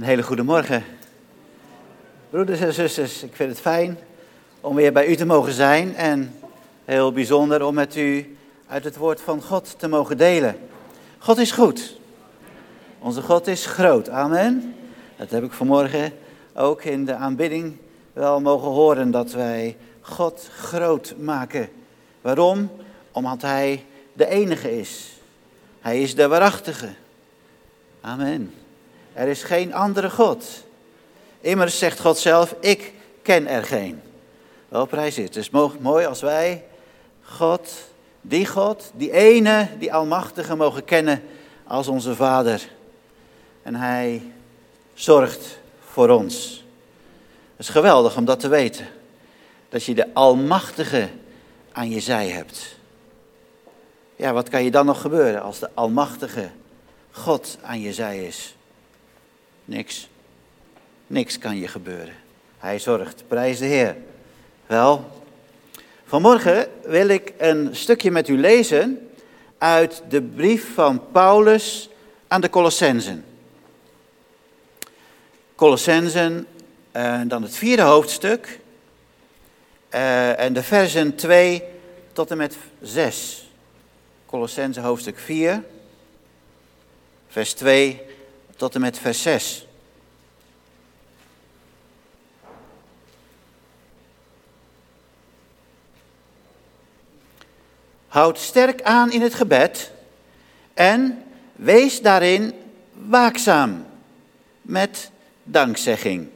Een hele goede morgen. Broeders en zusters, ik vind het fijn om weer bij u te mogen zijn en heel bijzonder om met u uit het woord van God te mogen delen. God is goed. Onze God is groot. Amen. Dat heb ik vanmorgen ook in de aanbidding wel mogen horen, dat wij God groot maken. Waarom? Omdat Hij de enige is. Hij is de waarachtige. Amen. Er is geen andere God. Immers zegt God zelf, ik ken er geen. Wel het. Het is mooi als wij God, die God, die ene, die almachtige mogen kennen als onze Vader. En Hij zorgt voor ons. Het is geweldig om dat te weten. Dat je de almachtige aan je zij hebt. Ja, wat kan je dan nog gebeuren als de almachtige God aan je zij is? Niks. Niks kan je gebeuren. Hij zorgt. Prijs de Heer. Wel, vanmorgen wil ik een stukje met u lezen uit de brief van Paulus aan de Colossensen. Colossensen, uh, dan het vierde hoofdstuk. Uh, en de versen 2 tot en met 6. Colossense hoofdstuk 4, vers 2 tot en met vers 6. Houd sterk aan in het gebed en wees daarin waakzaam met dankzegging.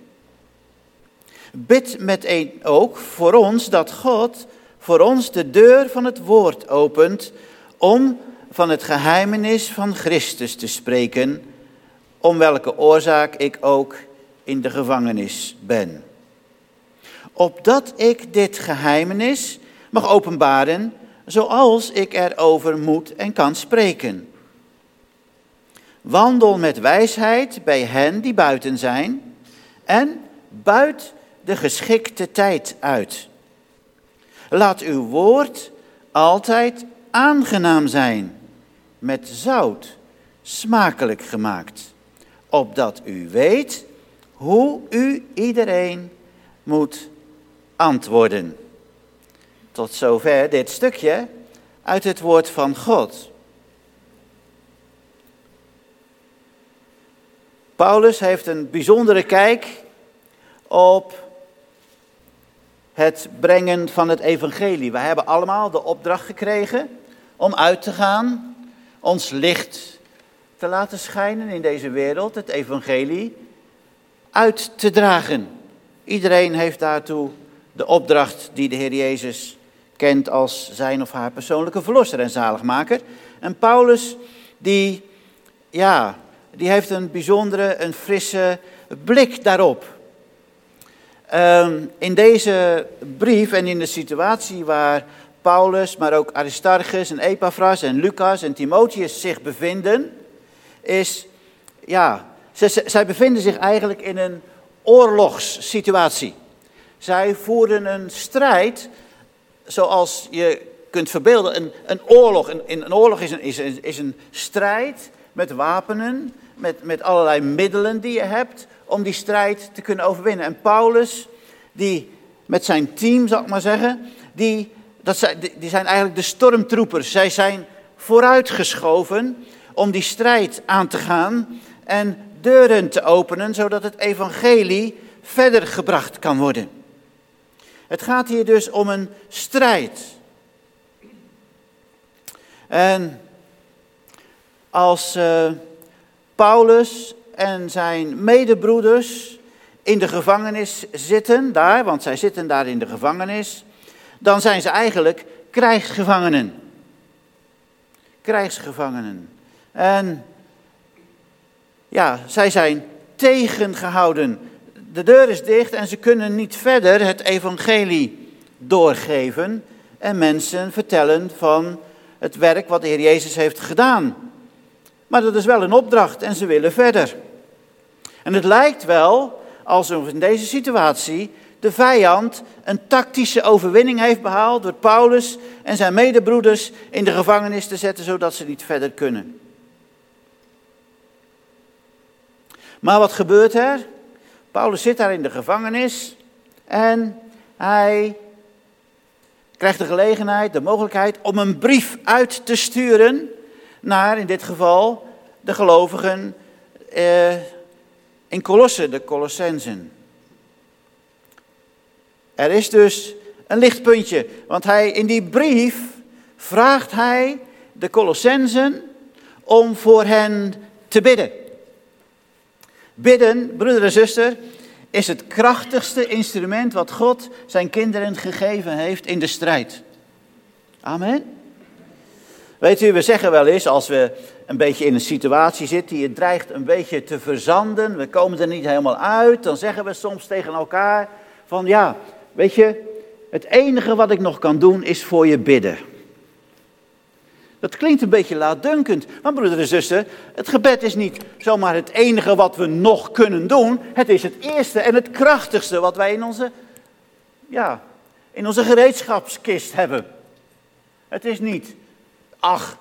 Bid meteen ook voor ons dat God voor ons de deur van het woord opent om van het geheimenis van Christus te spreken, om welke oorzaak ik ook in de gevangenis ben. Opdat ik dit geheimenis mag openbaren, zoals ik erover moet en kan spreken. Wandel met wijsheid bij hen die buiten zijn en buit de geschikte tijd uit. Laat uw woord altijd aangenaam zijn, met zout, smakelijk gemaakt, opdat u weet hoe u iedereen moet antwoorden. Tot zover dit stukje uit het woord van God. Paulus heeft een bijzondere kijk op het brengen van het evangelie. We hebben allemaal de opdracht gekregen om uit te gaan, ons licht te laten schijnen in deze wereld, het evangelie uit te dragen. Iedereen heeft daartoe de opdracht die de Heer Jezus kent als zijn of haar persoonlijke verlosser en zaligmaker. En Paulus, die, ja, die heeft een bijzondere, een frisse blik daarop. Um, in deze brief en in de situatie waar Paulus, maar ook Aristarchus en Epaphras en Lucas en Timotheus zich bevinden, is, ja, zij, bevinden zich eigenlijk in een oorlogssituatie. Zij voeren een strijd, zoals je kunt verbeelden, een, een oorlog. Een, een oorlog is een, is, een, is een strijd met wapenen, met, met allerlei middelen die je hebt om die strijd te kunnen overwinnen. En Paulus, die met zijn team, zal ik maar zeggen, die dat zijn, die zijn eigenlijk de stormtroepers. Zij zijn vooruitgeschoven om die strijd aan te gaan en deuren te openen, zodat het evangelie verder gebracht kan worden. Het gaat hier dus om een strijd. En als uh, Paulus en zijn medebroeders in de gevangenis zitten, daar, want zij zitten daar in de gevangenis, dan zijn ze eigenlijk krijgsgevangenen. Krijgsgevangenen. En ja, zij zijn tegengehouden. De deur is dicht en ze kunnen niet verder het evangelie doorgeven en mensen vertellen van het werk wat de Heer Jezus heeft gedaan. Maar dat is wel een opdracht en ze willen verder. En het lijkt wel alsof in deze situatie de vijand een tactische overwinning heeft behaald door Paulus en zijn medebroeders in de gevangenis te zetten, zodat ze niet verder kunnen. Maar wat gebeurt er? Paulus zit daar in de gevangenis en hij krijgt de gelegenheid, de mogelijkheid om een brief uit te sturen naar, in dit geval, de gelovigen eh, in Colosse, de Colossensen. Er is dus een lichtpuntje, want hij, in die brief vraagt hij de Colossensen om voor hen te bidden. Bidden, broeder en zuster, is het krachtigste instrument wat God zijn kinderen gegeven heeft in de strijd. Amen. Weet u, we zeggen wel eens als we een beetje in een situatie zitten die het dreigt een beetje te verzanden, we komen er niet helemaal uit, dan zeggen we soms tegen elkaar van ja, weet je, het enige wat ik nog kan doen is voor je bidden. Dat klinkt een beetje laatdunkend. Maar broeder en zuster, het gebed is niet zomaar het enige wat we nog kunnen doen. Het is het eerste en het krachtigste wat wij in onze, ja, in onze gereedschapskist hebben. Het is niet, ach,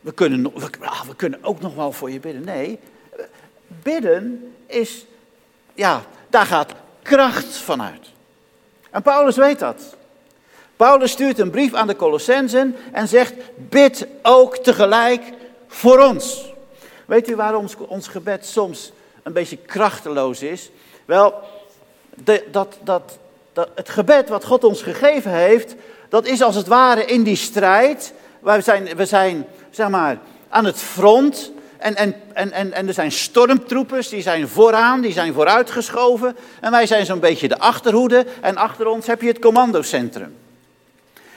we kunnen, ach, we kunnen ook nog wel voor je bidden. Nee, bidden is, ja, daar gaat kracht vanuit. En Paulus weet dat. Paulus stuurt een brief aan de Colossensen en zegt: bid ook tegelijk voor ons. Weet u waarom ons gebed soms een beetje krachteloos is? Wel, de, dat, dat, dat, het gebed wat God ons gegeven heeft, dat is als het ware in die strijd. We zijn, we zijn zeg maar, aan het front. En, en, en, en, en er zijn stormtroepers, die zijn vooraan, die zijn vooruitgeschoven. En wij zijn zo'n beetje de achterhoede. En achter ons heb je het commandocentrum.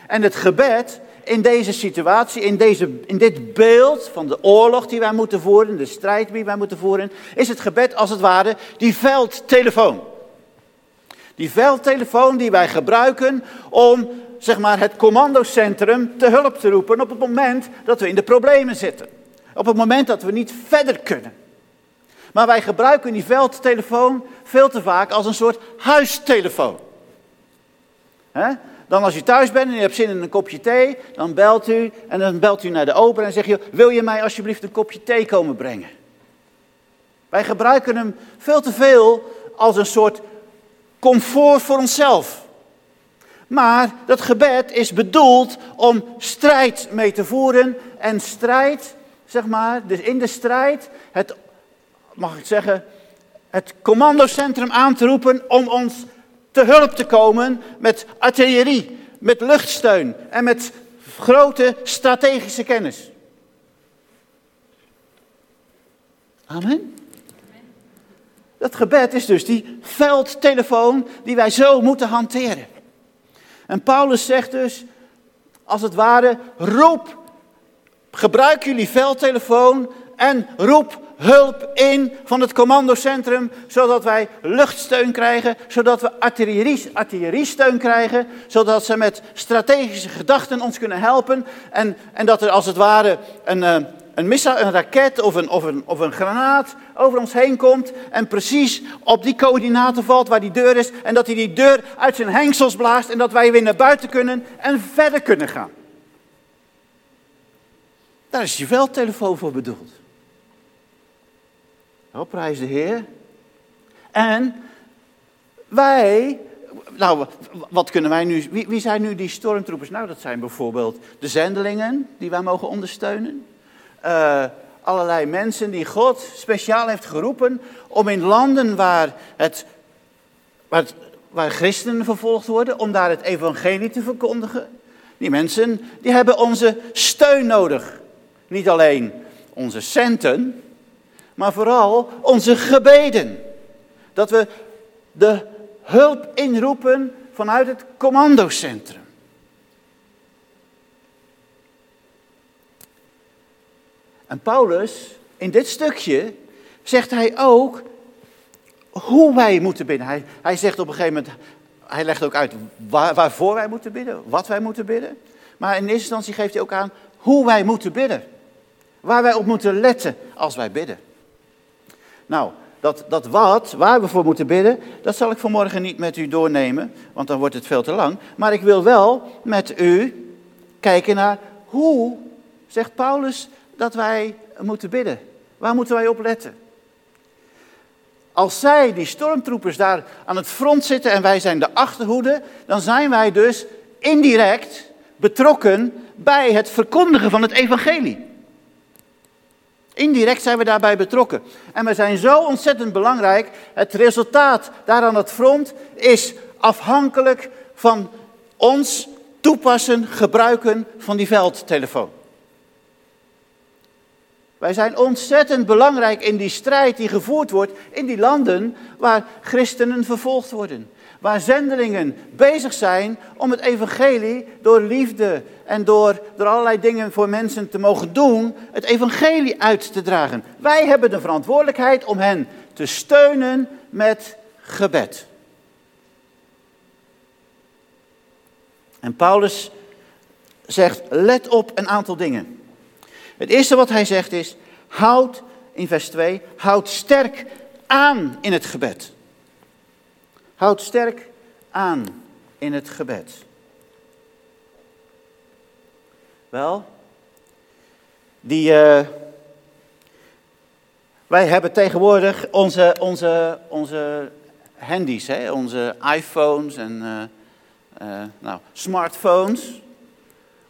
En het gebed in deze situatie, in, deze, in dit beeld van de oorlog die wij moeten voeren, de strijd die wij moeten voeren, is het gebed als het ware die veldtelefoon. Die veldtelefoon die wij gebruiken om zeg maar, het commandocentrum te hulp te roepen op het moment dat we in de problemen zitten. Op het moment dat we niet verder kunnen. Maar wij gebruiken die veldtelefoon veel te vaak als een soort huistelefoon. Dan als u thuis bent en u hebt zin in een kopje thee, dan belt u en dan belt u naar de ober en zegt je, wil je mij alsjeblieft een kopje thee komen brengen? Wij gebruiken hem veel te veel als een soort comfort voor onszelf. Maar dat gebed is bedoeld om strijd mee te voeren en strijd, zeg maar, dus in de strijd, het, mag ik zeggen, het commandocentrum aan te roepen om ons te hulp te komen met artillerie, met luchtsteun en met grote strategische kennis. Amen. Dat gebed is dus die veldtelefoon die wij zo moeten hanteren. En Paulus zegt dus, als het ware, roep, gebruik jullie veldtelefoon en roep hulp in van het commandocentrum, zodat wij luchtsteun krijgen, zodat we artillerie, artilleriesteun krijgen, zodat ze met strategische gedachten ons kunnen helpen en, en dat er als het ware een, eh, een, een raket of een, of, een, of een granaat over ons heen komt en precies op die coördinaten valt waar die deur is en dat hij die deur uit zijn hengsels blaast en dat wij weer naar buiten kunnen en verder kunnen gaan. Daar is je veldtelefoon voor bedoeld. Oh, prijs de Heer. En wij, nou, wat kunnen wij nu, wie, wie, zijn nu die stormtroepers? Nou, dat zijn bijvoorbeeld de zendelingen die wij mogen ondersteunen. Uh, allerlei mensen die God speciaal heeft geroepen om in landen waar, het, waar, waar christenen vervolgd worden, om daar het evangelie te verkondigen. Die mensen, die hebben onze steun nodig. Niet alleen onze centen, maar vooral onze gebeden. Dat we de hulp inroepen vanuit het commandocentrum. En Paulus, in dit stukje, zegt hij ook hoe wij moeten bidden. Hij, zegt op een gegeven moment, hij legt ook uit waar, waarvoor wij moeten bidden, wat wij moeten bidden. Maar in eerste instantie geeft hij ook aan hoe wij moeten bidden. Waar wij op moeten letten als wij bidden. Nou, dat, dat wat, waar we voor moeten bidden, dat zal ik vanmorgen niet met u doornemen, want dan wordt het veel te lang. Maar ik wil wel met u kijken naar hoe, zegt Paulus, dat wij moeten bidden. Waar moeten wij op letten? Als zij, die stormtroepers, daar aan het front zitten en wij zijn de achterhoede, dan zijn wij dus indirect betrokken bij het verkondigen van het evangelie. Indirect zijn we daarbij betrokken. En we zijn zo ontzettend belangrijk. Het resultaat daar aan het front is afhankelijk van ons toepassen, gebruiken van die veldtelefoon. Wij zijn ontzettend belangrijk in die strijd die gevoerd wordt in die landen waar christenen vervolgd worden. Waar zendelingen bezig zijn om het evangelie door liefde en door, door allerlei dingen voor mensen te mogen doen, het evangelie uit te dragen. Wij hebben de verantwoordelijkheid om hen te steunen met gebed. En Paulus zegt, let op een aantal dingen. Het eerste wat hij zegt is, houd, in vers 2, houd sterk aan in het gebed. Houd sterk aan in het gebed. Wel, die, uh, wij hebben tegenwoordig onze, onze, onze handies, hè, onze iPhones en uh, uh, nou, smartphones.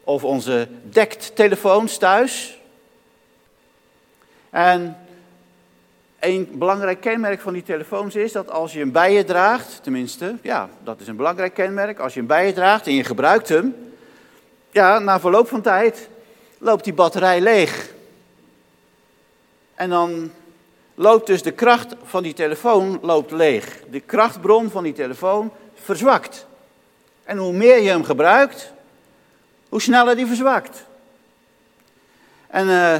Of onze dekt-telefoons thuis. En een belangrijk kenmerk van die telefoons is dat als je hem bij je draagt, tenminste, ja, dat is een belangrijk kenmerk. Als je hem bij je draagt en je gebruikt hem, ja, na verloop van tijd loopt die batterij leeg. En dan loopt dus de kracht van die telefoon loopt leeg. De krachtbron van die telefoon verzwakt. En hoe meer je hem gebruikt, hoe sneller die verzwakt. En uh,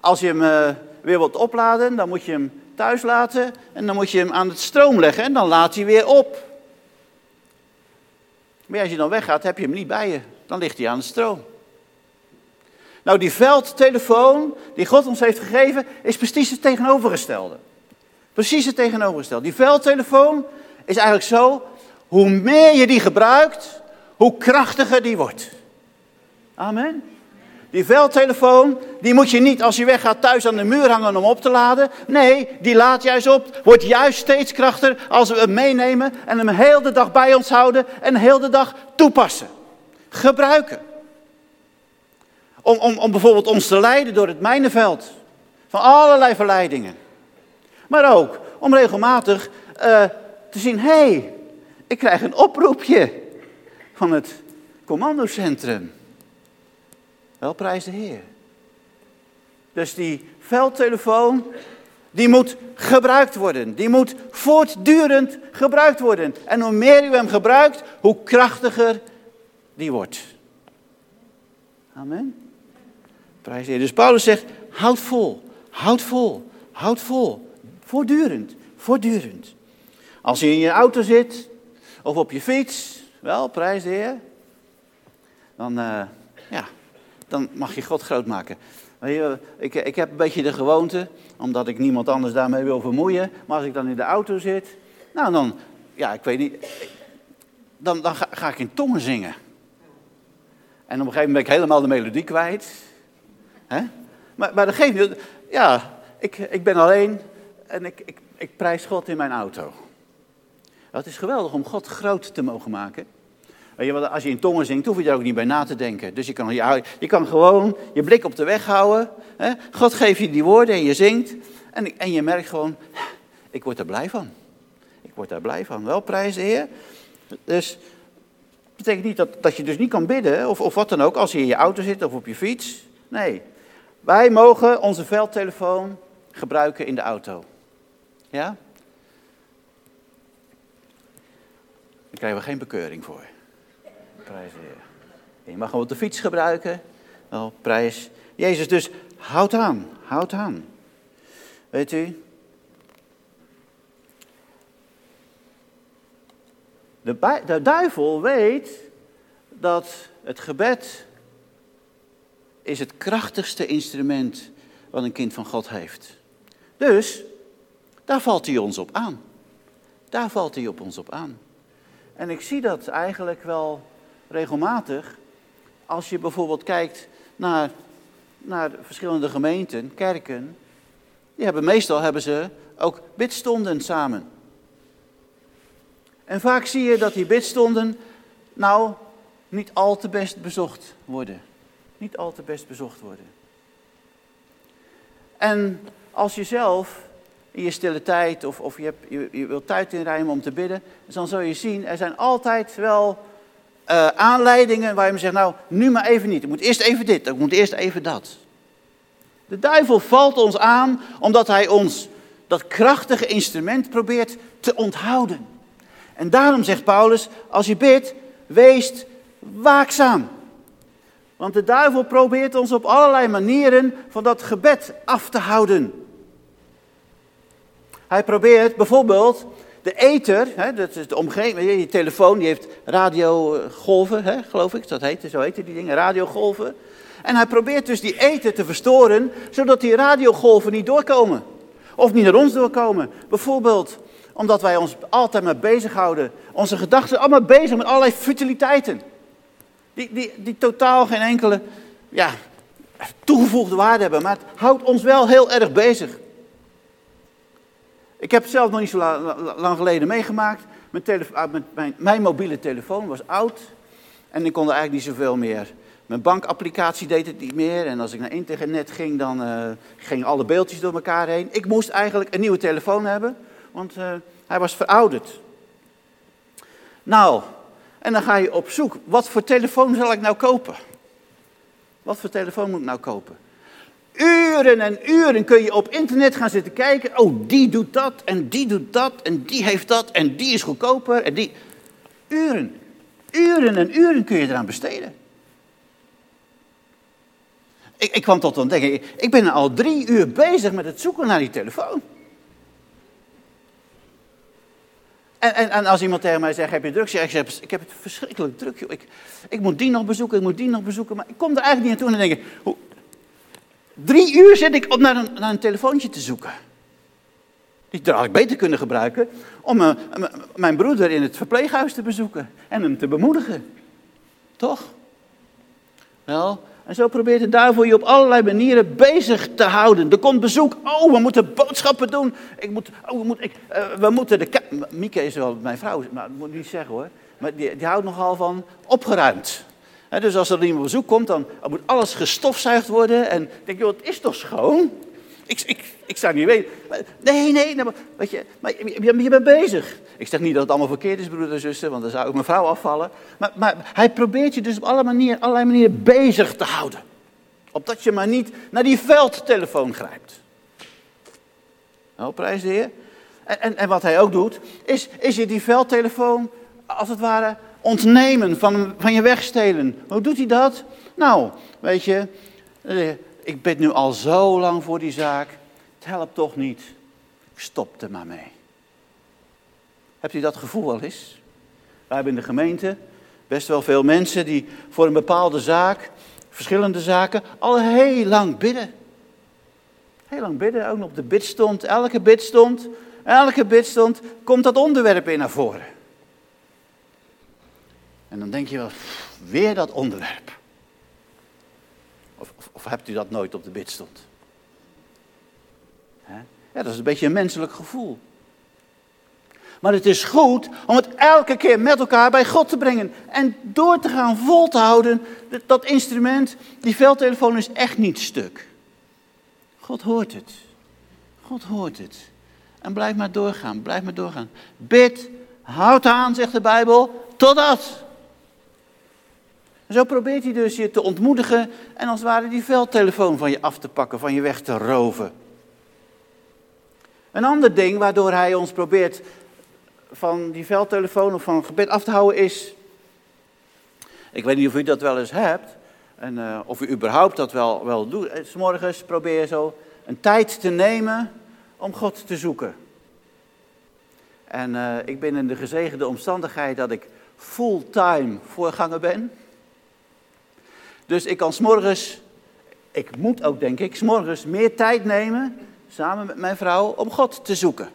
als je hem uh, weer wilt opladen, dan moet je hem thuis laten en dan moet je hem aan het stroom leggen en dan laat hij weer op. Maar als je dan weggaat, heb je hem niet bij je. Dan ligt hij aan de stroom. Nou, die veldtelefoon die God ons heeft gegeven, is precies het tegenovergestelde. Precies het tegenovergestelde. Die veldtelefoon is eigenlijk zo, hoe meer je die gebruikt, hoe krachtiger die wordt. Amen. Die veldtelefoon, die moet je niet als je weggaat thuis aan de muur hangen om op te laden. Nee, die laat juist op, wordt juist steeds krachtiger als we hem meenemen en hem heel de dag bij ons houden en heel de dag toepassen. Gebruiken. Om, om, om bijvoorbeeld ons te leiden door het mijnenveld. Van allerlei verleidingen. Maar ook om regelmatig uh, te zien, hé, hey, ik krijg een oproepje van het commandocentrum. Wel prijs de Heer. Dus die veldtelefoon, die moet gebruikt worden. Die moet voortdurend gebruikt worden. En hoe meer u hem gebruikt, hoe krachtiger die wordt. Amen. Prijs de Heer. Dus Paulus zegt, houd vol, houd vol, houd vol. Voortdurend, voortdurend. Als je in je auto zit, of op je fiets, wel, prijs de Heer. Dan, uh, ja, dan mag je God groot maken. Ik, ik heb een beetje de gewoonte, omdat ik niemand anders daarmee wil vermoeien. Maar als ik dan in de auto zit, nou dan, ja, ik weet niet. Dan, dan ga, ik in tongen zingen. En op een gegeven moment ben ik helemaal de melodie kwijt. Maar, maar niet. Ja, ik, ik ben alleen en ik, ik, ik prijs God in mijn auto. Het is geweldig om God groot te mogen maken. Als je in tongen zingt, hoef je daar ook niet bij na te denken. Dus je kan, je kan gewoon je blik op de weg houden. Hè? God geeft je die woorden en je zingt. En, en je merkt gewoon, ik word er blij van. Ik word daar blij van. Wel, prijs de Heer. Dus dat betekent niet dat, dat je dus niet kan bidden of, of wat dan ook als je in je auto zit of op je fiets. Nee, wij mogen onze veldtelefoon gebruiken in de auto. Ja? Daar krijgen we geen bekeuring voor. Prijs Heer. Je mag op de fiets gebruiken. Wel, prijs Jezus. Dus houd aan, houd aan. Weet u? De, de duivel weet dat het gebed is het krachtigste instrument wat een kind van God heeft. Dus daar valt hij ons op aan. Daar valt hij op ons op aan. En ik zie dat eigenlijk wel regelmatig. Als je bijvoorbeeld kijkt naar, naar verschillende gemeenten, kerken. die hebben meestal hebben ze ook bidstonden samen. En vaak zie je dat die bidstonden nou niet al te best bezocht worden. Niet al te best bezocht worden. En als je zelf in je stille tijd of, of je, je, je wilt tijd inruimen om te bidden, dan zul je zien, er zijn altijd wel uh, aanleidingen waar je zegt, nou, nu maar even niet. Ik moet eerst even dit, ik moet eerst even dat. De duivel valt ons aan omdat hij ons dat krachtige instrument probeert te onthouden. En daarom zegt Paulus, als je bidt, wees waakzaam. Want de duivel probeert ons op allerlei manieren van dat gebed af te houden. Hij probeert bijvoorbeeld de ether, hè, dat is de omgeving, je telefoon die heeft radiogolven, hè, geloof ik, dat heet, zo heten die dingen, radiogolven. En hij probeert dus die ether te verstoren, zodat die radiogolven niet doorkomen. Of niet naar ons doorkomen. Bijvoorbeeld omdat wij ons altijd maar bezighouden, onze gedachten allemaal bezig met allerlei futiliteiten. Die, die, die totaal geen enkele ja, toegevoegde waarde hebben, maar het houdt ons wel heel erg bezig. Ik heb het zelf nog niet zo lang geleden meegemaakt. Mijn, ah, mijn, mijn, mobiele telefoon was oud en ik kon er eigenlijk niet zoveel meer. Mijn bankapplicatie deed het niet meer en als ik naar internet ging, dan uh, gingen alle beeldjes door elkaar heen. Ik moest eigenlijk een nieuwe telefoon hebben, want uh, hij was verouderd. Nou, en dan ga je op zoek. Wat voor telefoon zal ik nou kopen? Wat voor telefoon moet ik nou kopen? Uren en uren kun je op internet gaan zitten kijken. Oh, die doet dat en die doet dat en die heeft dat en die is goedkoper en die. Uren. Uren en uren kun je eraan besteden. Ik, ik kwam tot ontdekking. Ik ben al drie uur bezig met het zoeken naar die telefoon. En, en, en, als iemand tegen mij zegt, heb je druk? Zeg ik, ik heb het verschrikkelijk druk. Joh. Ik, ik moet die nog bezoeken, ik moet die nog bezoeken. Maar ik kom er eigenlijk niet aan toe. En denk ik, hoe, drie uur zit ik op naar een, telefoontje te zoeken. Die had ik beter kunnen gebruiken om uh, mijn broeder in het verpleeghuis te bezoeken. En hem te bemoedigen. Toch? Wel, en zo probeert de duivel je op allerlei manieren bezig te houden. Er komt bezoek. Oh, we moeten boodschappen doen. Ik moet, oh, we, uh, we moeten de... Mieke is wel mijn vrouw, maar dat moet ik niet zeggen hoor. Maar die, die houdt nogal van opgeruimd. Dus als er iemand op bezoek komt, dan moet alles gestofzuigd worden. En denk, joh, het is toch schoon? Ik, ik, ik zou niet weten. Nee, nee, maar, weet je, maar je, je, bent bezig. Ik zeg niet dat het allemaal verkeerd is, broeder en zuster, want dan zou ik mijn vrouw afvallen. Maar, maar hij probeert je dus op alle manieren, allerlei manieren bezig te houden. Opdat je maar niet naar die veldtelefoon grijpt. Nou, prijs de Heer. En, en, en wat hij ook doet, is, is je die veldtelefoon, als het ware, ontnemen, van, van je wegstelen. Hoe doet hij dat? Nou, weet je, eh, ik bid nu al zo lang voor die zaak. Het helpt toch niet. Stop er maar mee. Hebt u dat gevoel al eens? Wij hebben in de gemeente best wel veel mensen die voor een bepaalde zaak, verschillende zaken, al heel lang bidden. Heel lang bidden, ook nog op de bidstond. Elke bidstond, elke bidstond komt dat onderwerp in naar voren. En dan denk je wel, weer dat onderwerp. Of, of, hebt u dat nooit op de bid stond? Ja, dat is een beetje een menselijk gevoel. Maar het is goed om het elke keer met elkaar bij God te brengen. En door te gaan vol te houden. Dat instrument, die veldtelefoon is echt niet stuk. God hoort het. God hoort het. En blijf maar doorgaan, blijf maar doorgaan. Bid, houd aan, zegt de Bijbel, totdat. Zo probeert hij dus je te ontmoedigen en als het ware die veldtelefoon van je af te pakken, van je weg te roven. Een ander ding waardoor hij ons probeert van die veldtelefoon of van gebed af te houden is. Ik weet niet of u dat wel eens hebt. En uh, of u überhaupt dat wel, wel doet. Eh, S morgens probeer je zo een tijd te nemen om God te zoeken. En uh, ik ben in de gezegende omstandigheid dat ik fulltime voorganger ben. Dus ik kan s'morgens, ik moet ook denk ik, s'morgens meer tijd nemen, samen met mijn vrouw, om God te zoeken.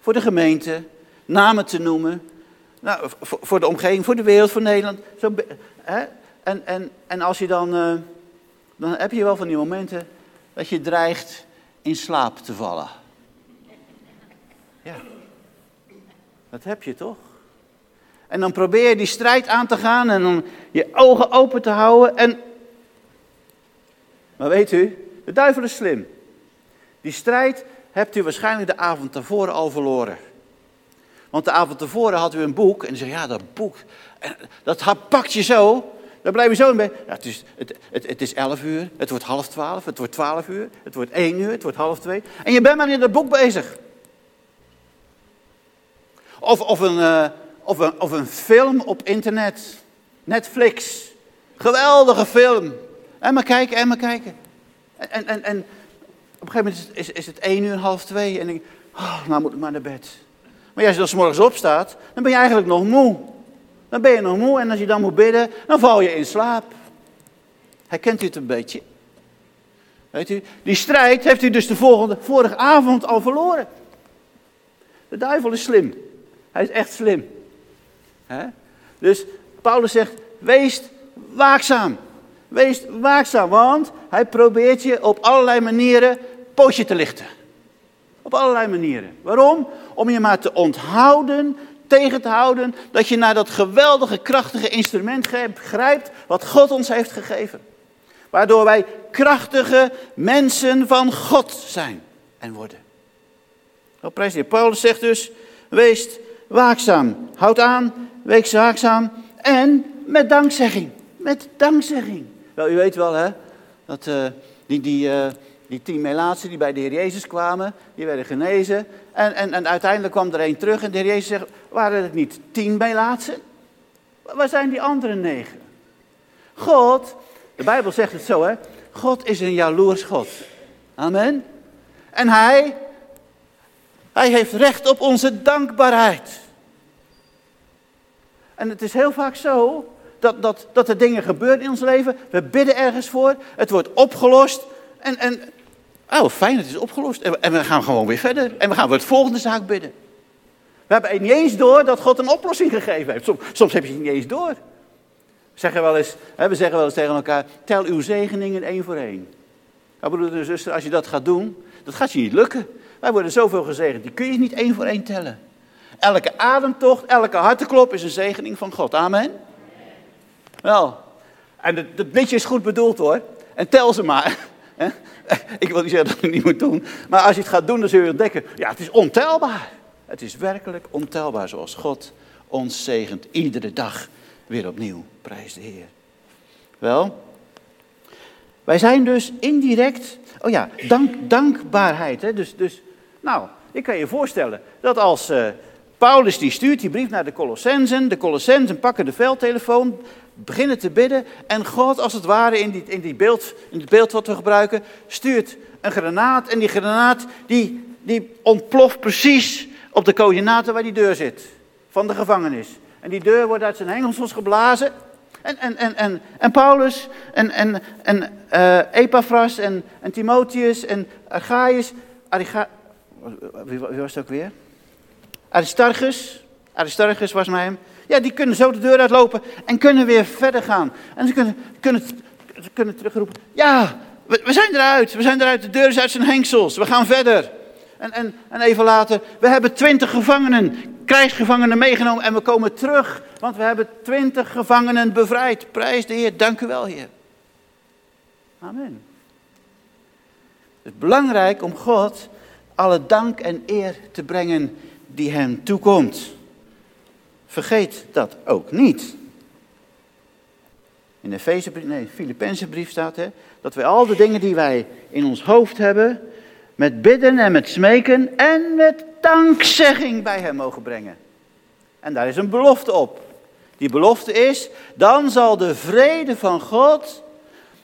Voor de gemeente, namen te noemen, nou, voor de omgeving, voor de wereld, voor Nederland. Zo, hè? En, en, en als je dan, uh, dan heb je wel van die momenten dat je dreigt in slaap te vallen. Ja, dat heb je toch? En dan probeer je die strijd aan te gaan en dan je ogen open te houden. En... Maar weet u, de duivel is slim. Die strijd hebt u waarschijnlijk de avond tevoren al verloren. Want de avond tevoren had u een boek en u zei, ja, dat boek, dat pakt je zo. Dan blijf je zo in bed. Ja, het, is, het, het, het is elf uur, het wordt half twaalf, het wordt twaalf uur, het wordt één uur, het wordt half twee. En je bent maar in dat boek bezig. Of, of, een, uh, of, een, of een film op internet. Netflix. Geweldige film. En maar kijken, en maar kijken. En, en, en op een gegeven moment is, is, het één uur, half twee. En ik oh, nou moet ik maar naar bed. Maar als je dan s morgens opstaat, dan ben je eigenlijk nog moe. Dan ben je nog moe en als je dan moet bidden, dan val je in slaap. Herkent u het een beetje? Weet u, die strijd heeft u dus de volgende, vorige avond al verloren. De duivel is slim. Hij is echt slim. Dus Paulus zegt, wees waakzaam. Wees waakzaam, want hij probeert je op allerlei manieren pootje te lichten. Op allerlei manieren. Waarom? Om je maar te onthouden, tegen te houden, dat je naar dat geweldige, krachtige instrument grijpt wat God ons heeft gegeven. Waardoor wij krachtige mensen van God zijn en worden. Oh, prijs Paulus zegt dus, wees waakzaam. Houd aan, wees waakzaam en met dankzegging. Met dankzegging. Wel, u weet wel hè, dat uh, die, die, uh, die tien melaatsen die bij de Heer Jezus kwamen, die werden genezen. En, en, en uiteindelijk kwam er één terug en de Heer Jezus zegt, waren het niet tien melaatsen? Waar zijn die andere negen? God, de Bijbel zegt het zo hè, God is een jaloers God. Amen. En hij, hij heeft recht op onze dankbaarheid. En het is heel vaak zo dat, dat, dat er dingen gebeuren in ons leven. We bidden ergens voor, het wordt opgelost. En, en oh fijn, het is opgelost. En, en we gaan gewoon weer verder. En we gaan voor het volgende zaak bidden. We hebben niet eens door dat God een oplossing gegeven heeft. Soms, soms heb je het niet eens door. We zeggen wel eens, we zeggen wel eens tegen elkaar, tel uw zegeningen één voor één. Nou, broeder en zuster, als je dat gaat doen, dat gaat je niet lukken. Wij worden zoveel gezegend, die kun je niet één voor één tellen. Elke ademtocht, elke harteklop is een zegening van God. Amen. Wel, en het, liedje is goed bedoeld hoor. En tel ze maar. Ik wil niet zeggen dat je het niet moet doen. Maar als je het gaat doen, dan zul je ontdekken. Ja, het is ontelbaar. Het is werkelijk ontelbaar zoals God ons zegent. Iedere dag weer opnieuw. Prijs de Heer. Wel, wij zijn dus indirect. Oh ja, dank, dankbaarheid. Hè? Dus, dus, nou, ik kan je voorstellen dat als. Uh, Paulus die stuurt die brief naar de Colossensen. De Colossensen pakken de veldtelefoon, beginnen te bidden. En God, als het ware, in, die, in, die beeld, in het beeld wat we gebruiken, stuurt een granaat. En die granaat die, die ontploft precies op de coördinaten waar die deur zit. Van de gevangenis. En die deur wordt uit zijn hengelsels geblazen. En, en, en, en, en Paulus en, en, en uh, Epaphras en, en Timotheus en Archaius. Wie was het ook weer? Aristarchus, Aristarchus was mij hem. Ja, die kunnen zo de deur uitlopen en kunnen weer verder gaan. En ze kunnen, kunnen, ze kunnen terugroepen. Ja, we, we, zijn eruit, we zijn eruit. De deur is uit zijn hengsels, we gaan verder. En, en, en even later, we hebben twintig gevangenen, krijgsgevangenen meegenomen en we komen terug. Want we hebben twintig gevangenen bevrijd. Prijs de Heer, dank u wel Heer. Amen. Het is belangrijk om God alle dank en eer te brengen die hem toekomt. Vergeet dat ook niet. In de nee, Filipijnse brief staat hè, dat wij al de dingen die wij in ons hoofd hebben, met bidden en met smeken en met dankzegging bij hem mogen brengen. En daar is een belofte op. Die belofte is, dan zal de vrede van God,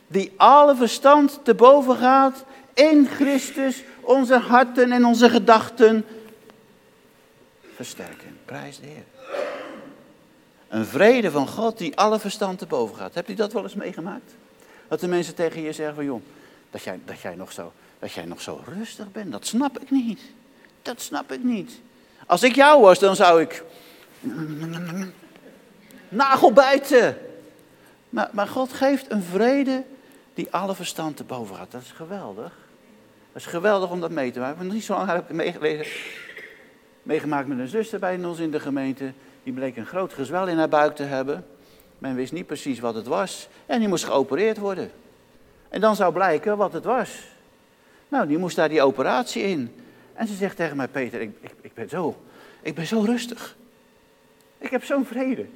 die alle verstand te boven gaat, in Christus onze harten en onze gedachten versterken. Prijs de Heer. Een vrede van God die alle verstand te boven gaat. Hebt u dat wel eens meegemaakt? Dat de mensen tegen je zeggen van joh, dat jij, dat jij, nog, zo, dat jij nog zo rustig bent, dat snap ik niet. Dat snap ik niet. Als ik jou was, dan zou ik nagelbijten. Maar, maar God geeft een vrede die alle verstand te boven gaat. Dat is geweldig. Dat is geweldig om dat mee te maken. Niet zo lang heb ik meegelezen, meegemaakt met een zuster bij ons in de gemeente. Die bleek een groot gezwel in haar buik te hebben. Men wist niet precies wat het was. En die moest geopereerd worden. En dan zou blijken wat het was. Nou, die moest daar die operatie in. En ze zegt tegen mij, Peter, ik, ik, ik ben, zo, ik ben zo rustig. Ik heb zo'n vrede.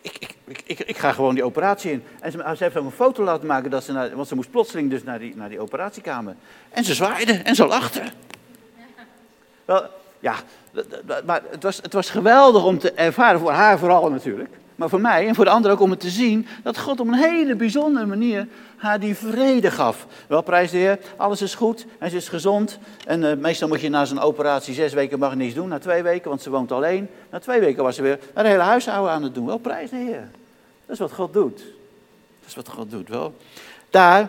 Ik, ik, ik, ga gewoon die operatie in. En ze, ze heeft ook een foto laten maken, dat ze naar, want ze moest plotseling dus naar die, naar die operatiekamer. En ze zwaaide en ze lachte. Wel, ja, maar het was, het was geweldig om te ervaren, voor haar vooral natuurlijk maar voor mij en voor de anderen ook om het te zien dat God op een hele bijzondere manier haar die vrede gaf. Wel, prijs de Heer, alles is goed en ze is gezond. En uh, meestal moet je na zo'n operatie zes weken mag niets doen, na twee weken, want ze woont alleen. Na twee weken was ze weer een hele huishouden aan het doen. Wel, prijs de Heer. Dat is wat God doet. Dat is wat God doet, wel. Daar,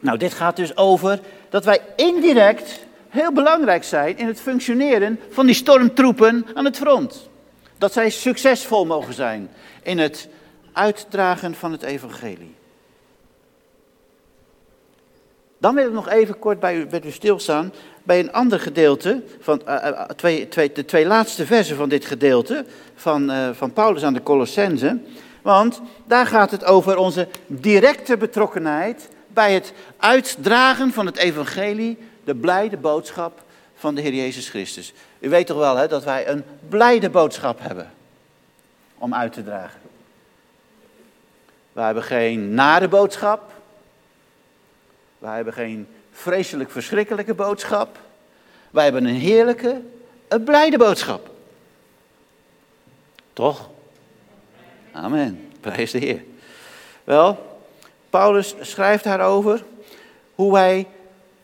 nou dit gaat dus over dat wij indirect heel belangrijk zijn in het functioneren van die stormtroepen aan het front. Dat zij succesvol mogen zijn in het uitdragen van het evangelie. Dan wil ik nog even kort bij u, bij u stilstaan bij een ander gedeelte, van, uh, twee, twee, de twee laatste versen van dit gedeelte van, van Paulus aan de Colossense. Want daar gaat het over onze directe betrokkenheid bij het uitdragen van het evangelie, de blijde boodschap van de Heer Jezus Christus. U weet toch wel hè, dat wij een blijde boodschap hebben om uit te dragen. Wij hebben geen nare boodschap. Wij hebben geen vreselijk verschrikkelijke boodschap. Wij hebben een heerlijke, een blijde boodschap. Toch? Amen. Prijs de Heer. Wel, Paulus schrijft daarover hoe wij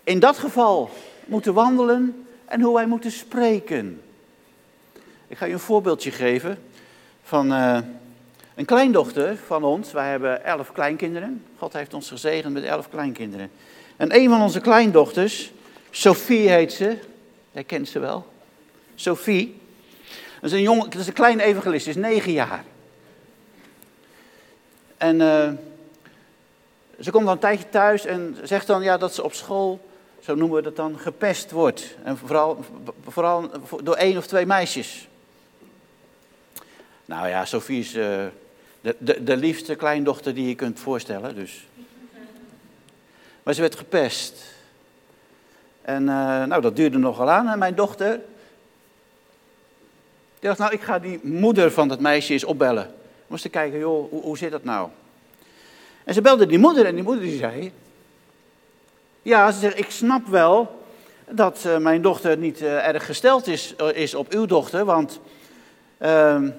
in dat geval moeten wandelen en hoe wij moeten spreken. Ik ga je een voorbeeldje geven van uh, een kleindochter van ons. Wij hebben elf kleinkinderen. God heeft ons gezegend met elf kleinkinderen. En een van onze kleindochters, Sophie heet ze. Jij kent ze wel. Sophie. Dat is een, jong, dat is een kleine evangelist, is negen jaar. En uh, ze komt dan een tijdje thuis en zegt dan ja, dat ze op school zo noemen we dat dan, gepest wordt. En vooral, vooral door één of twee meisjes. Nou ja, Sophie is uh, de, de, de liefste kleindochter die je kunt voorstellen. Dus. Maar ze werd gepest. En uh, nou, dat duurde nogal aan. En mijn dochter, die dacht, nou, ik ga die moeder van dat meisje eens opbellen. Moest te kijken, joh, hoe, hoe zit dat nou? En ze belde die moeder en die moeder die zei, ja, ze zegt, ik snap wel dat uh, mijn dochter niet uh, erg gesteld is, uh, is op uw dochter. Want ehm,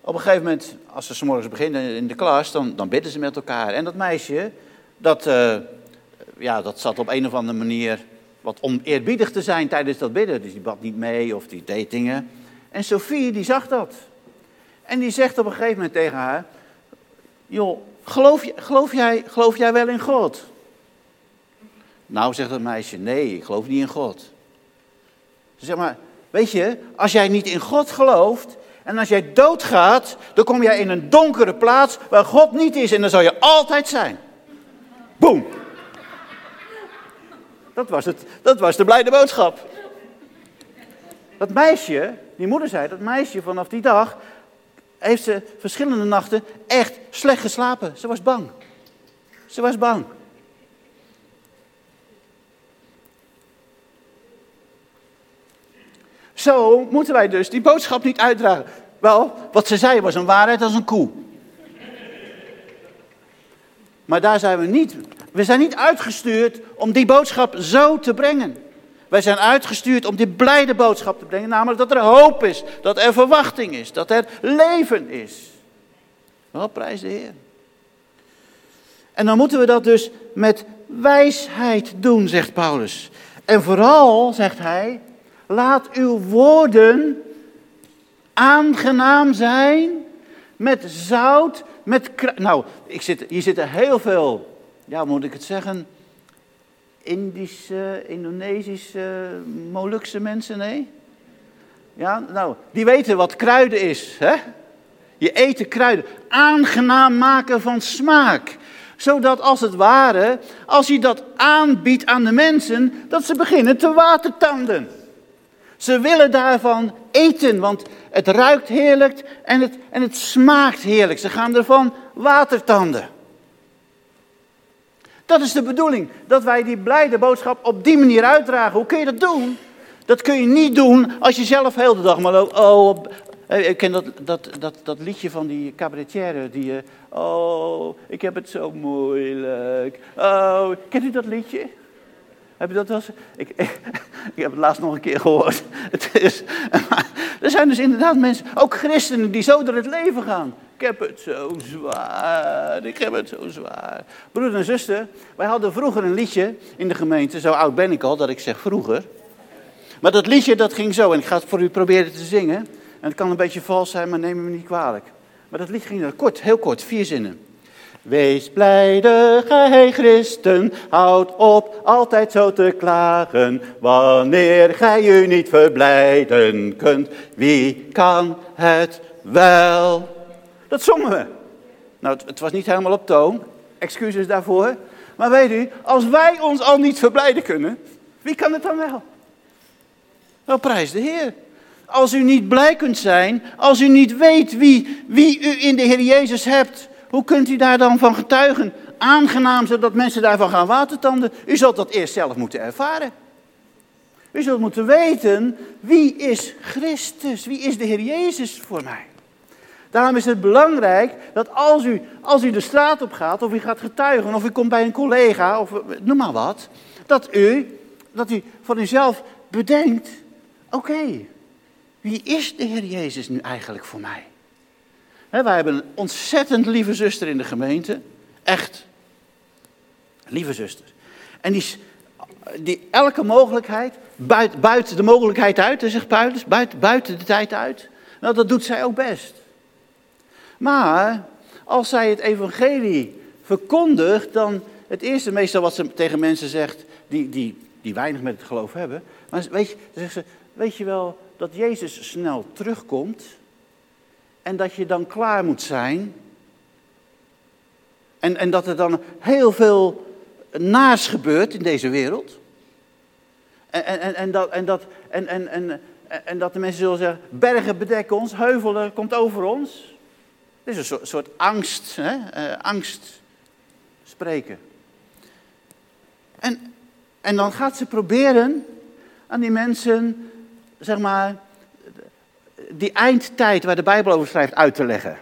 op een gegeven moment, als ze s morgens beginnen in de klas, dan, dan bidden ze met elkaar. En dat meisje, dat, ja, dat zat op een of andere manier wat oneerbiedig te zijn tijdens dat bidden. Dus die bad niet mee of die deed dingen. En Sophie, die zag dat. En die zegt op een gegeven moment tegen haar, joh, geloof, geloof, jij, geloof jij wel in God? Nou, zegt het meisje, nee, ik geloof niet in God. Ze zegt maar, weet je, als jij niet in God gelooft en als jij doodgaat, dan kom jij in een donkere plaats waar God niet is en dan zal je altijd zijn. Boom. Dat was, het, dat was de blijde boodschap. Dat meisje, die moeder zei, dat meisje vanaf die dag heeft ze verschillende nachten echt slecht geslapen. Ze was bang. Ze was bang. Zo moeten wij dus die boodschap niet uitdragen. Wel, wat ze zei was een waarheid als een koe. Maar daar zijn we niet. We zijn niet uitgestuurd om die boodschap zo te brengen. Wij zijn uitgestuurd om die blijde boodschap te brengen. Namelijk dat er hoop is, dat er verwachting is, dat er leven is. Wel, prijs de Heer. En dan moeten we dat dus met wijsheid doen, zegt Paulus. En vooral, zegt hij, Laat uw woorden aangenaam zijn met zout, met Nou, ik zit, hier zitten heel veel, ja, moet ik het zeggen, Indische, Indonesische, Molukse mensen, nee? Ja, nou, die weten wat kruiden is, hè? Je eten kruiden. Aangenaam maken van smaak. Zodat als het ware, als hij dat aanbiedt aan de mensen, dat ze beginnen te watertanden. Ze willen daarvan eten, want het ruikt heerlijk en het, en het smaakt heerlijk. Ze gaan ervan watertanden. Dat is de bedoeling, dat wij die blijde boodschap op die manier uitdragen. Hoe kun je dat doen? Dat kun je niet doen als je zelf heel de dag maar loopt. Oh, ik ken dat, dat, dat, dat liedje van die cabaretière die... Oh, ik heb het zo moeilijk. Oh, kent u dat liedje? Heb je dat wel eens? Ik, ik, heb het laatst nog een keer gehoord. Het is, er zijn dus inderdaad mensen, ook christenen, die zo door het leven gaan. Ik heb het zo zwaar, ik heb het zo zwaar. Broeder en zuster, wij hadden vroeger een liedje in de gemeente, zo oud ben ik al dat ik zeg vroeger. Maar dat liedje dat ging zo, en ik ga het voor u proberen te zingen. En het kan een beetje vals zijn, maar neem me niet kwalijk. Maar dat liedje ging kort, heel kort, vier zinnen. Wees blijde, gij christen, houd op altijd zo te klagen. Wanneer gij u niet verblijden kunt, wie kan het wel? Dat zongen we. Nou, het, was niet helemaal op toon, excuses daarvoor. Maar weet u, als wij ons al niet verblijden kunnen, wie kan het dan wel? Wel, prijs de Heer. Als u niet blij kunt zijn, als u niet weet wie, wie u in de Heer Jezus hebt, hoe kunt u daar dan van getuigen? Aangenaam zodat mensen daarvan gaan watertanden. U zult dat eerst zelf moeten ervaren. U zult moeten weten, wie is Christus? Wie is de Heer Jezus voor mij? Daarom is het belangrijk dat als u, als u de straat op gaat, of u gaat getuigen, of u komt bij een collega, of noem maar wat, dat u, dat u van uzelf bedenkt, oké, wie is de Heer Jezus nu eigenlijk voor mij? Wij hebben een ontzettend lieve zuster in de gemeente. Echt. Lieve zuster. En die, die elke mogelijkheid, buiten, de mogelijkheid uit, zegt Paulus, buiten, buiten de tijd uit. Nou, dat doet zij ook best. Maar als zij het evangelie verkondigt, dan het eerste meestal wat ze tegen mensen zegt, die, die, die weinig met het geloof hebben. Maar weet je, zegt ze, weet je wel dat Jezus snel terugkomt? En dat je dan klaar moet zijn. En, en dat er dan heel veel naars gebeurt in deze wereld. En, en, en, dat, en, dat, en, en, en, en dat de mensen zullen zeggen, bergen bedekken ons, heuvelen komt over ons. Het is een soort, angst, hè? Uh, angst spreken. En, en dan gaat ze proberen aan die mensen, zeg maar, die eindtijd waar de Bijbel over schrijft uit te leggen.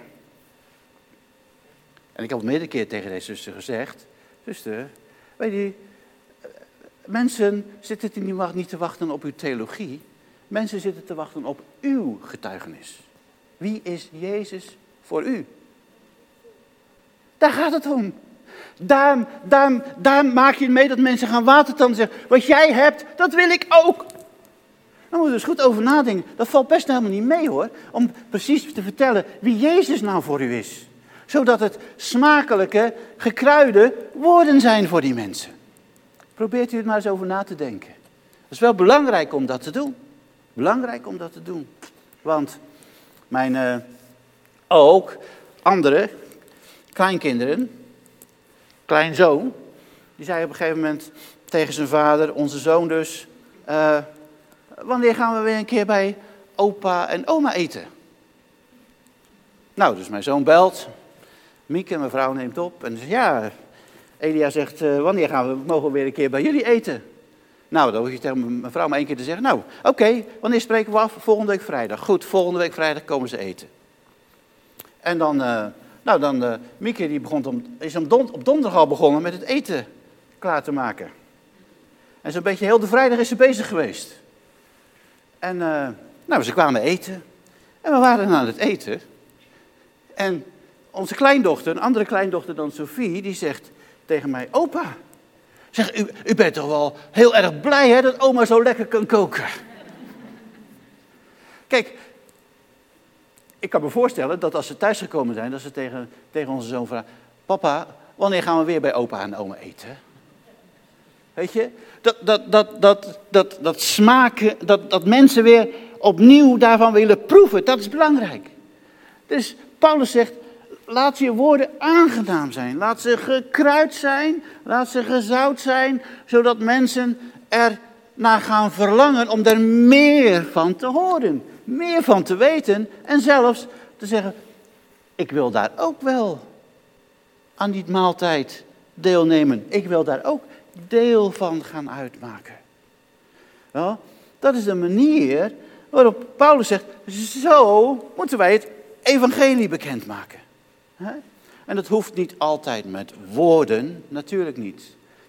En ik heb het meerdere keer tegen deze zuster gezegd. Zuster, weet je, mensen zitten niet te wachten op uw theologie. Mensen zitten te wachten op uw getuigenis. Wie is Jezus voor u? Daar gaat het om. Daar, daar, daar maak je mee dat mensen gaan watertanden zeggen. Wat jij hebt, dat wil ik ook. Daar moeten we dus goed over nadenken. Dat valt best helemaal niet mee hoor. Om precies te vertellen wie Jezus nou voor u is. Zodat het smakelijke, gekruide woorden zijn voor die mensen. Probeert u het maar eens over na te denken. Het is wel belangrijk om dat te doen. Belangrijk om dat te doen. Want mijn, uh, ook andere kleinkinderen, kleinzoon, die zei op een gegeven moment tegen zijn vader, onze zoon dus, uh, wanneer gaan we weer een keer bij opa en oma eten? Nou, dus mijn zoon belt. Mieke, mijn vrouw, neemt op. En zegt, ja, Elia zegt, uh, wanneer gaan we, mogen we weer een keer bij jullie eten? Nou, dan hoef je tegen mijn vrouw maar één keer te zeggen. Nou, oké, wanneer spreken we af? Volgende week vrijdag. Goed, volgende week vrijdag komen ze eten. En dan, uh, nou dan, uh, Mieke die begon om, is om don, op donderdag al begonnen met het eten klaar te maken. En zo'n beetje heel de vrijdag is ze bezig geweest. En uh, nou, ze kwamen eten. En we waren aan het eten. En onze kleindochter, een andere kleindochter dan Sophie, die zegt tegen mij: Opa, zeg, u, u bent toch wel heel erg blij hè, dat oma zo lekker kan koken? Kijk, ik kan me voorstellen dat als ze thuisgekomen zijn, dat ze tegen, tegen onze zoon vragen: Papa, wanneer gaan we weer bij opa en oma eten? Weet je, dat, dat, dat, dat, dat, dat smaken, dat, dat mensen weer opnieuw daarvan willen proeven, dat is belangrijk. Dus Paulus zegt, laat je woorden aangenaam zijn. Laat ze gekruid zijn. Laat ze gezout zijn. Zodat mensen er naar gaan verlangen om er meer van te horen. Meer van te weten. En zelfs te zeggen: Ik wil daar ook wel aan die maaltijd deelnemen. Ik wil daar ook deel van gaan uitmaken. Wel, dat is de manier waarop Paulus zegt: Zo moeten wij het evangelie bekendmaken. En dat hoeft niet altijd met woorden, natuurlijk niet.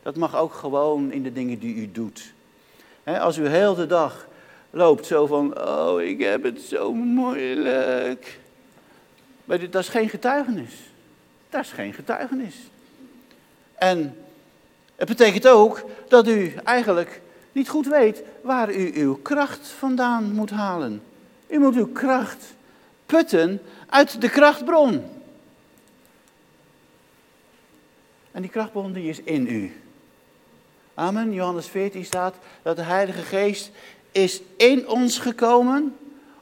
Dat mag ook gewoon in de dingen die u doet. Als u heel de dag loopt zo van, oh ik heb het zo moeilijk. Maar dat is geen getuigenis. Dat is geen getuigenis. En het betekent ook dat u eigenlijk niet goed weet waar u uw kracht vandaan moet halen. U moet uw kracht putten uit de krachtbron. En die krachtbron die is in u. Amen. Johannes 14 staat dat de Heilige Geest is in ons gekomen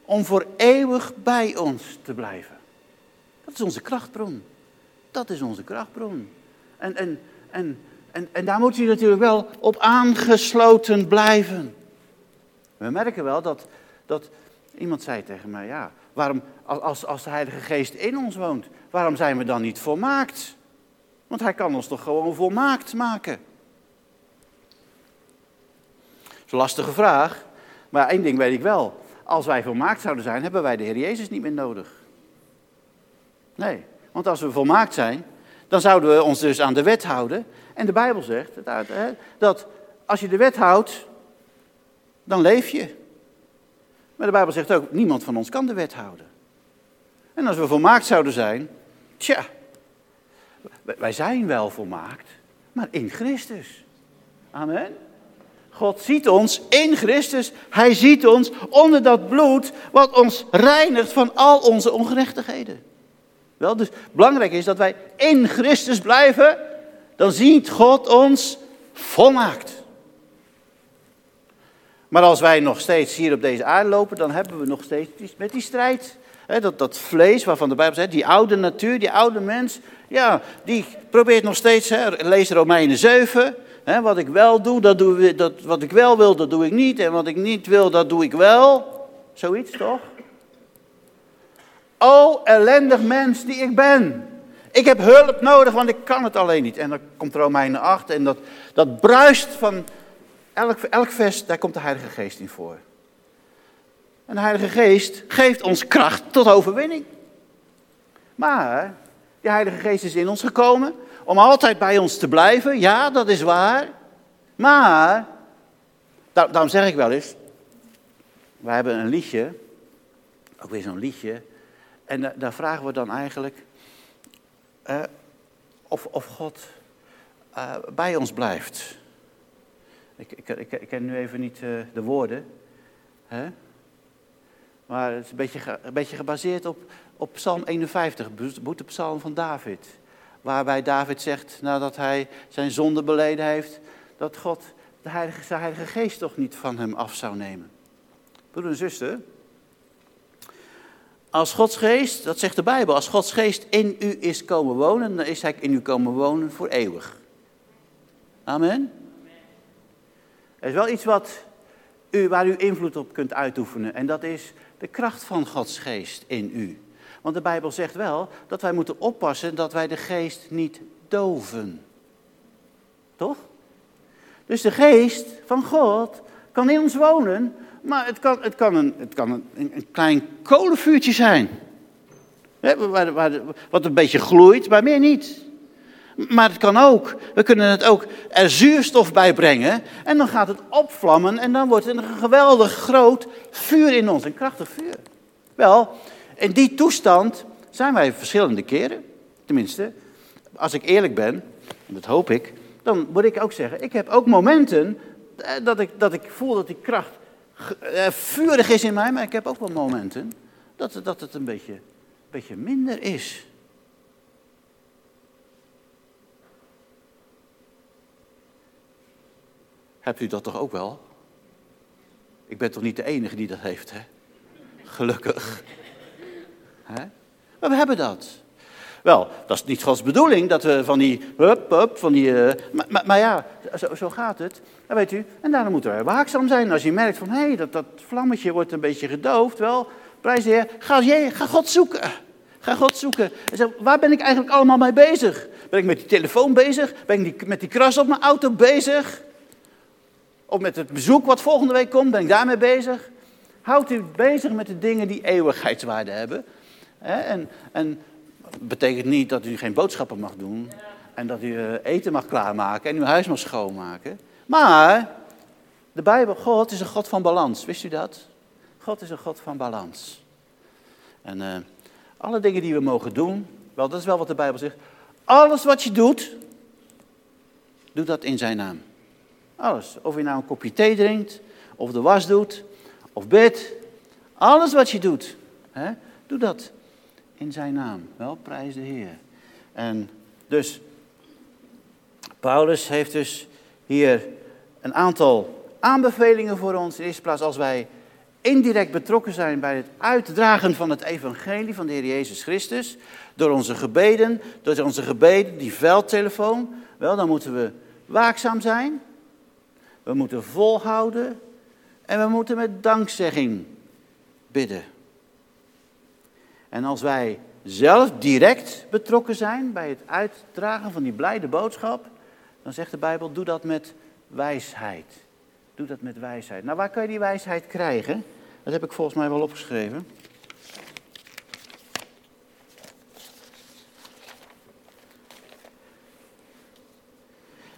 om voor eeuwig bij ons te blijven. Dat is onze krachtbron. Dat is onze krachtbron. En, en, en, en, en daar moet u natuurlijk wel op aangesloten blijven. We merken wel dat, dat iemand zei tegen mij, ja, waarom, als, als de Heilige Geest in ons woont, waarom zijn we dan niet volmaakt? Want hij kan ons toch gewoon volmaakt maken? Dat is een lastige vraag, maar één ding weet ik wel. Als wij volmaakt zouden zijn, hebben wij de Heer Jezus niet meer nodig. Nee, want als we volmaakt zijn, dan zouden we ons dus aan de wet houden. En de Bijbel zegt dat als je de wet houdt, dan leef je. Maar de Bijbel zegt ook, niemand van ons kan de wet houden. En als we volmaakt zouden zijn, tja, wij zijn wel volmaakt, maar in Christus. Amen. God ziet ons in Christus. Hij ziet ons onder dat bloed wat ons reinigt van al onze ongerechtigheden. Wel, dus belangrijk is dat wij in Christus blijven. Dan ziet God ons volmaakt. Maar als wij nog steeds hier op deze aarde lopen, dan hebben we nog steeds met die strijd. dat, dat vlees waarvan de Bijbel zegt, die oude natuur, die oude mens, ja, die probeert nog steeds, hè, lees Romeinen 7, hè, wat ik wel doe, dat doe dat, wat ik wel wil, dat doe ik niet. En wat ik niet wil, dat doe ik wel. Zoiets toch? O ellendig mens die ik ben. Ik heb hulp nodig, want ik kan het alleen niet. En dan komt Romeinen 8 en dat, dat bruist van elk, elk vers, daar komt de Heilige Geest in voor. En de Heilige Geest geeft ons kracht tot overwinning. Maar de Heilige Geest is in ons gekomen om altijd bij ons te blijven. Ja, dat is waar. Maar, daarom zeg ik wel eens, we hebben een liedje, ook weer zo'n liedje, en daar vragen we dan eigenlijk uh, of, of God uh, bij ons blijft. Ik, ik, ik, ik ken nu even niet uh, de woorden. Hè? Maar het is een beetje, een beetje gebaseerd op, op Psalm 51, boetepsalm van David. Waarbij David zegt, nadat hij zijn zonde beleden heeft, dat God de Heilige, zijn Heilige Geest toch niet van hem af zou nemen. Broeder en zuster, als Gods geest, dat zegt de Bijbel, als Gods geest in u is komen wonen, dan is hij in u komen wonen voor eeuwig. Amen. Er is wel iets wat u, waar u invloed op kunt uitoefenen en dat is de kracht van Gods geest in u. Want de Bijbel zegt wel dat wij moeten oppassen dat wij de geest niet doven. Toch? Dus de geest van God kan in ons wonen, maar het kan, het kan, een, het kan een, een klein kolenvuurtje zijn. wat een beetje gloeit, maar meer niet. Maar het kan ook, we kunnen het ook er zuurstof bij brengen. En dan gaat het opvlammen en dan wordt het een geweldig groot vuur in ons, een krachtig vuur. Wel, in die toestand zijn wij verschillende keren. Tenminste, als ik eerlijk ben, en dat hoop ik, dan moet ik ook zeggen, ik heb ook momenten eh, dat ik, dat ik voel dat die kracht vurig is in mij, maar ik heb ook wel momenten dat, dat het een beetje, een beetje minder is. Hebt u dat toch ook wel? Ik ben toch niet de enige die dat heeft, hè? Gelukkig. Hè? Maar we hebben dat. Wel, dat is niet Gods bedoeling, dat we van die, hup, hup, van die, uh, maar, maar, maar, ja, zo, zo, gaat het. En weet u, en daarom moeten we waakzaam zijn. Als je merkt van, hé, hey, dat, dat vlammetje wordt een beetje gedoofd, wel, prijs de Heer, ga, ga God zoeken. Ga God zoeken. En waar ben ik eigenlijk allemaal mee bezig? Ben ik met die telefoon bezig? Ben ik met die kras op mijn auto bezig? Of met het bezoek wat volgende week komt, ben ik daarmee bezig? Houdt u bezig met de dingen die eeuwigheidswaarde hebben. En, en betekent niet dat u geen boodschappen mag doen. En dat u eh, eten mag klaarmaken en uw huis mag schoonmaken. Maar de Bijbel, God is een God van balans. Wist u dat? God is een God van balans. En uh, alle dingen die we mogen doen, wel, dat is wel wat de Bijbel zegt. Alles wat je doet, doe dat in zijn naam. Alles. Of je nou een kopje thee drinkt, of de was doet, of bidt. Alles wat je doet, hè, doe dat in zijn naam. Wel, prijs de Heer. En dus, Paulus heeft dus hier een aantal aanbevelingen voor ons. In eerste plaats, als wij indirect betrokken zijn bij het uitdragen van het evangelie van de Heer Jezus Christus, door onze gebeden, door onze gebeden, die veldtelefoon, wel, dan moeten we waakzaam zijn, we moeten volhouden en we moeten met dankzegging bidden. En als wij zelf direct betrokken zijn bij het uitdragen van die blijde boodschap, dan zegt de Bijbel, doe dat met wijsheid. Doe dat met wijsheid. Nou, waar kan je die wijsheid krijgen? Dat heb ik volgens mij wel opgeschreven.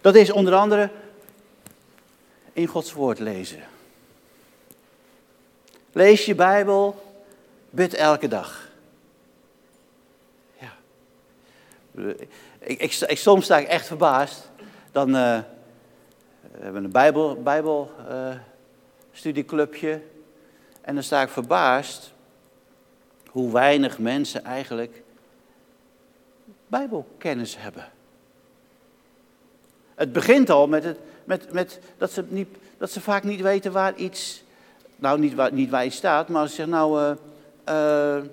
Dat is onder andere in Gods woord lezen. Lees je Bijbel, bid elke dag. Ja. Ik, ik, soms sta ik echt verbaasd. Dan we hebben een Bijbel, Bijbel uh, studieclubje. En dan sta ik verbaasd hoe weinig mensen eigenlijk Bijbelkennis hebben. Het begint al met, het, met, met dat, ze niet, dat ze vaak niet weten waar iets, nou niet waar, niet waar iets staat, maar ze zeggen nou uh, uh,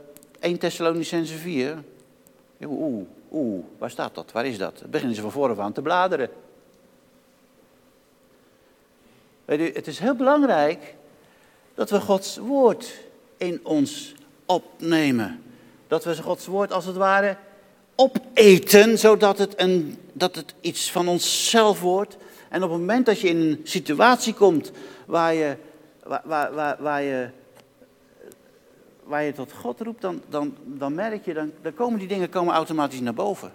1 Thessalonicense 4. Oeh, oeh, waar staat dat? Waar is dat? Dan beginnen ze van voren aan te bladeren. Het is heel belangrijk dat we Gods woord in ons opnemen. Dat we Gods woord als het ware opeten, zodat het, een, dat het iets van onszelf wordt. En op het moment dat je in een situatie komt waar je, waar, waar, waar, je, waar je tot God roept, dan, dan, dan merk je, dan, dan komen die dingen komen automatisch naar boven.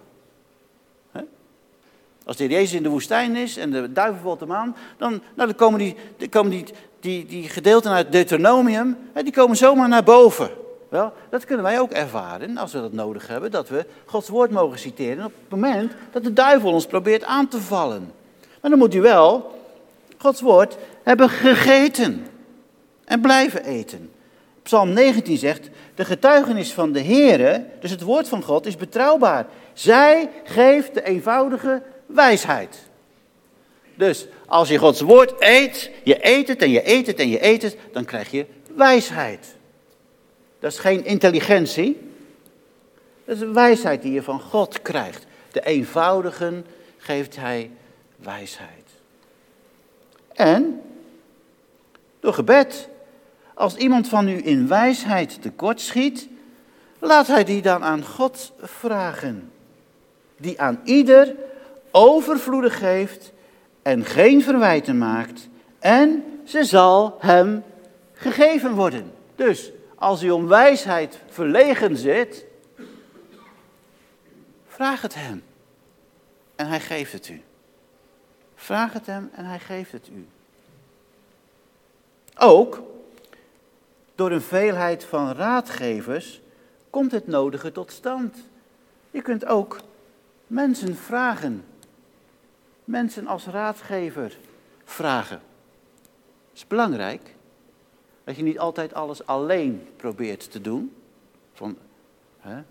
Als de Jezus in de woestijn is en de duivel valt hem aan, dan, nou, dan komen, die, dan komen die, die, die gedeelten uit Deuteronomium, die komen zomaar naar boven. Wel, dat kunnen wij ook ervaren als we dat nodig hebben, dat we Gods woord mogen citeren op het moment dat de duivel ons probeert aan te vallen. Maar dan moet u wel Gods woord hebben gegeten en blijven eten. Psalm 19 zegt, de getuigenis van de Heere, dus het woord van God, is betrouwbaar. Zij geeft de eenvoudige wijsheid. Dus als je Gods woord eet, je eet het en je eet het en je eet het, dan krijg je wijsheid. Dat is geen intelligentie. Dat is een wijsheid die je van God krijgt. De eenvoudigen geeft hij wijsheid. En door gebed. Als iemand van u in wijsheid tekortschiet, laat hij die dan aan God vragen. Die aan ieder overvloedig geeft en geen verwijten maakt. En ze zal hem gegeven worden. Dus als u om wijsheid verlegen zit, vraag het hem. En hij geeft het u. Vraag het hem en hij geeft het u. Ook door een veelheid van raadgevers komt het nodige tot stand. Je kunt ook mensen vragen mensen als raadgever vragen. Het is belangrijk dat je niet altijd alles alleen probeert te doen. Van, hè?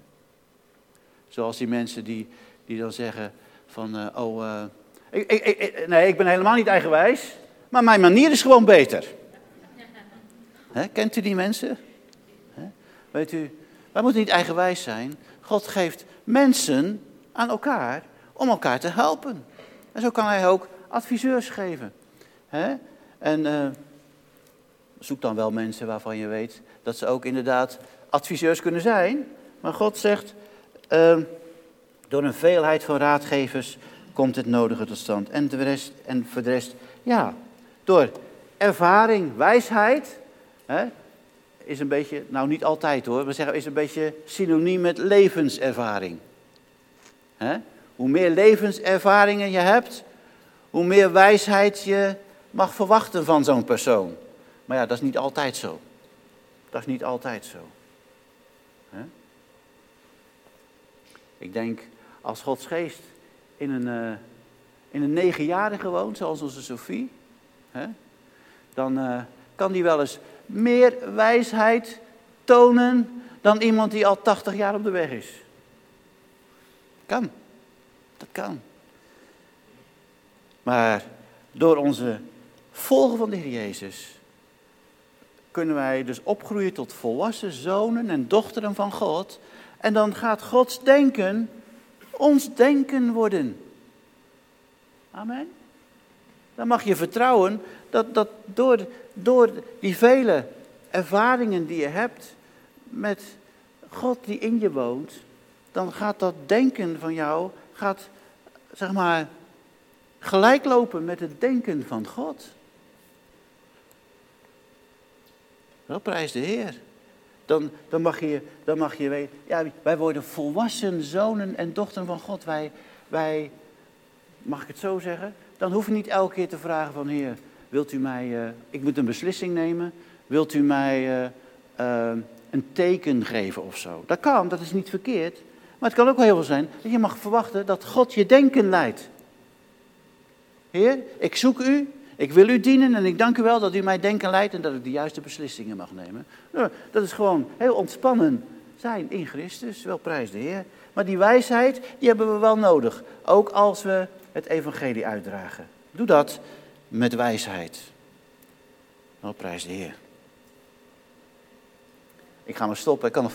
Zoals die mensen die, die dan zeggen van, uh, oh, uh, ik, ik, ik, nee, ik ben helemaal niet eigenwijs, maar mijn manier is gewoon beter. Hè? Kent u die mensen? Hè? Weet u, Wij moeten niet eigenwijs zijn. God geeft mensen aan elkaar om elkaar te helpen. En zo kan hij ook adviseurs geven. En uh, zoek dan wel mensen waarvan je weet dat ze ook inderdaad adviseurs kunnen zijn. Maar God zegt, uh, door een veelheid van raadgevers komt het nodige tot stand. En, de rest, en voor de rest, ja, door ervaring, wijsheid, hè, is een beetje, nou niet altijd hoor, we zeggen is een beetje synoniem met levenservaring. Hè? Hoe meer levenservaringen je hebt, hoe meer wijsheid je mag verwachten van zo'n persoon. Maar ja, dat is niet altijd zo. Dat is niet altijd zo. Ik denk, als Gods geest in een, uh, in een negenjarige woont, zoals onze Sophie, dan uh, kan die wel eens meer wijsheid tonen dan iemand die al 80 jaar op de weg is. Kan. Dat kan. Maar door onze volgen van de Heer Jezus kunnen wij dus opgroeien tot volwassen zonen en dochteren van God. En dan gaat Gods denken ons denken worden. Amen. Dan mag je vertrouwen dat, dat door, door die vele ervaringen die je hebt met God die in je woont, dan gaat dat denken van jou, gaat zeg maar gelijk lopen met het denken van God. Wel, prijs de Heer. Dan, dan, mag je, dan mag je weten, ja, wij worden volwassen zonen en dochteren van God. Wij, wij, mag ik het zo zeggen? Dan hoef je niet elke keer te vragen van, Heer, wilt u mij, uh, ik moet een beslissing nemen. Wilt u mij uh, uh, een teken geven of zo? Dat kan, dat is niet verkeerd. Maar het kan ook heel veel zijn dat je mag verwachten dat God je denken leidt. Heer, ik zoek u, ik wil u dienen en ik dank u wel dat u mij denken leidt en dat ik de juiste beslissingen mag nemen. Dat is gewoon heel ontspannen zijn in Christus, wel prijs de Heer. Maar die wijsheid, die hebben we wel nodig, ook als we het evangelie uitdragen. Doe dat met wijsheid. Wel prijs de Heer. Ik ga maar stoppen, ik kan nog